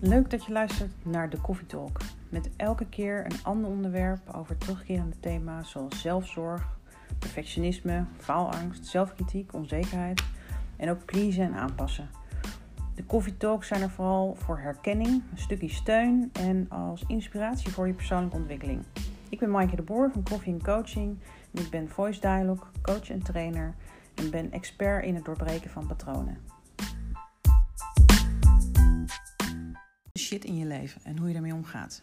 Leuk dat je luistert naar de Coffee Talk. Met elke keer een ander onderwerp over terugkerende thema's zoals zelfzorg, perfectionisme, faalangst, zelfkritiek, onzekerheid en ook pleasen en aanpassen. De Coffee Talks zijn er vooral voor herkenning, een stukje steun en als inspiratie voor je persoonlijke ontwikkeling. Ik ben Maaike de Boer van Coffee Coaching en ik ben Voice Dialogue, coach en trainer en ben expert in het doorbreken van patronen. In je leven en hoe je daarmee omgaat.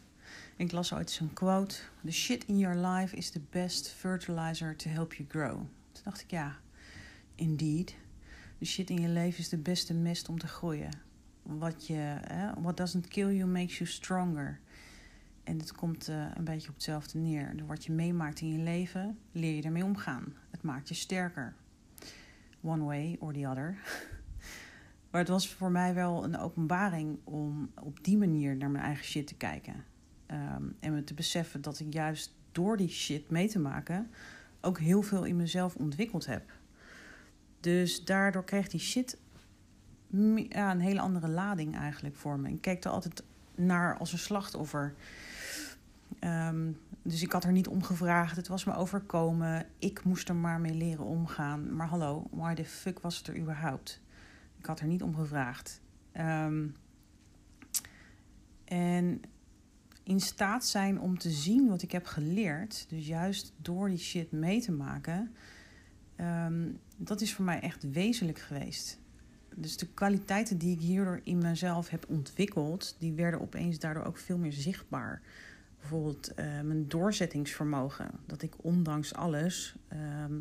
Ik las ooit zo'n quote: The shit in your life is the best fertilizer to help you grow. Toen dacht ik, ja, indeed. De shit in je leven is de beste mest om te groeien. Wat je, what doesn't kill you makes you stronger. En het komt uh, een beetje op hetzelfde neer. Door wat je meemaakt in je leven, leer je ermee omgaan. Het maakt je sterker. One way or the other. Maar het was voor mij wel een openbaring om op die manier naar mijn eigen shit te kijken. Ehm, en me te beseffen dat ik juist door die shit mee te maken ook heel veel in mezelf ontwikkeld heb. Dus daardoor kreeg die shit ja, een hele andere lading eigenlijk voor me. Ik keek er altijd naar als een slachtoffer. Ehm, dus ik had er niet om gevraagd. Het was me overkomen. Ik moest er maar mee leren omgaan. Maar hallo, why the fuck was het er überhaupt? Ik had er niet om gevraagd. Ehm, en in staat zijn om te zien wat ik heb geleerd, dus juist door die shit mee te maken, ehm, dat is voor mij echt wezenlijk geweest. Dus de kwaliteiten die ik hierdoor in mezelf heb ontwikkeld, die werden opeens daardoor ook veel meer zichtbaar. Bijvoorbeeld uh, mijn doorzettingsvermogen. Dat ik ondanks alles ehm,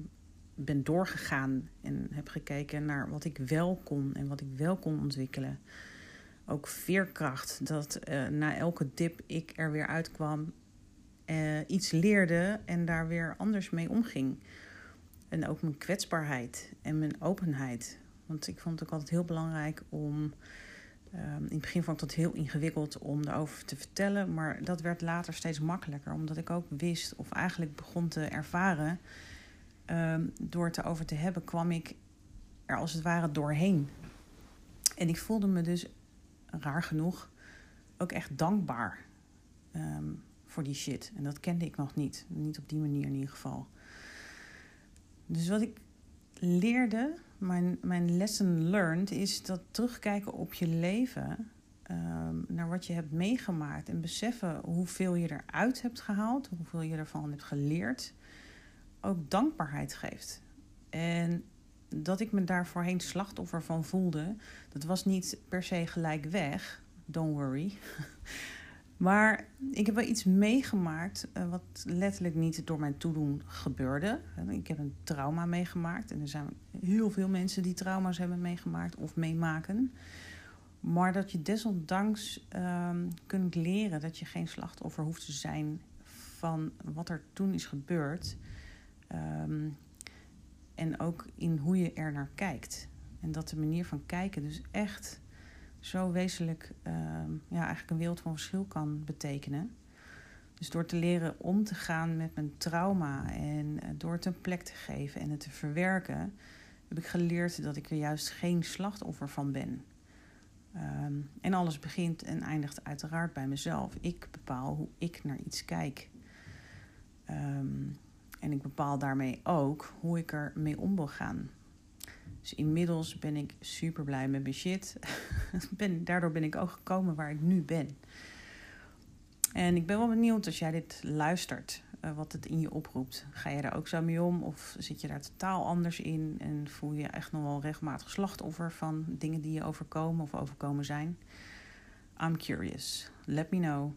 ben doorgegaan en heb gekeken naar wat ik wel kon en wat ik wel kon ontwikkelen. Ook veerkracht, dat uh, na elke dip ik er weer uitkwam, uh, iets leerde en daar weer anders mee omging. En ook mijn kwetsbaarheid en mijn openheid. Want ik vond het ook altijd heel belangrijk om. Um, in het begin vond ik dat heel ingewikkeld om daarover te vertellen, maar dat werd later steeds makkelijker, omdat ik ook wist of eigenlijk begon te ervaren um, door het erover te hebben, kwam ik er als het ware doorheen. En ik voelde me dus, raar genoeg, ook echt dankbaar um, voor die shit. En dat kende ik nog niet. Niet op die manier in ieder geval. Dus wat ik leerde, mijn, mijn lesson learned, is dat terugkijken op je leven. Um, naar wat je hebt meegemaakt en beseffen hoeveel je eruit hebt gehaald, hoeveel je ervan hebt geleerd ook dankbaarheid geeft. En dat ik me daar voorheen slachtoffer van voelde, dat was niet per se gelijk weg. Don't worry. Maar ik heb wel iets meegemaakt uh, wat letterlijk niet door mijn toedoen gebeurde. Ik heb een trauma meegemaakt. En er zijn heel veel mensen die trauma's hebben meegemaakt of meemaken. Maar dat je desondanks um, kunt leren dat je geen slachtoffer hoeft te zijn van wat er toen is gebeurd. Um, en ook in hoe je er naar kijkt. En dat de manier van kijken dus echt zo wezenlijk um, ja, eigenlijk een wereld van verschil kan betekenen. Dus door te leren om te gaan met mijn trauma en uh, door het een plek te geven en het te verwerken, heb ik geleerd dat ik er juist geen slachtoffer van ben. Um, en alles begint en eindigt uiteraard bij mezelf. Ik bepaal hoe ik naar iets kijk. En ik bepaal daarmee ook hoe ik er mee om wil gaan. Dus inmiddels ben ik super blij met mijn shit. ben, daardoor ben ik ook gekomen waar ik nu ben. En ik ben wel benieuwd als jij dit luistert, uh, wat het in je oproept. Ga je daar ook zo mee om of zit je daar totaal anders in en voel je echt nog wel regelmatig slachtoffer van dingen die je overkomen of overkomen zijn? I'm curious. Let me know.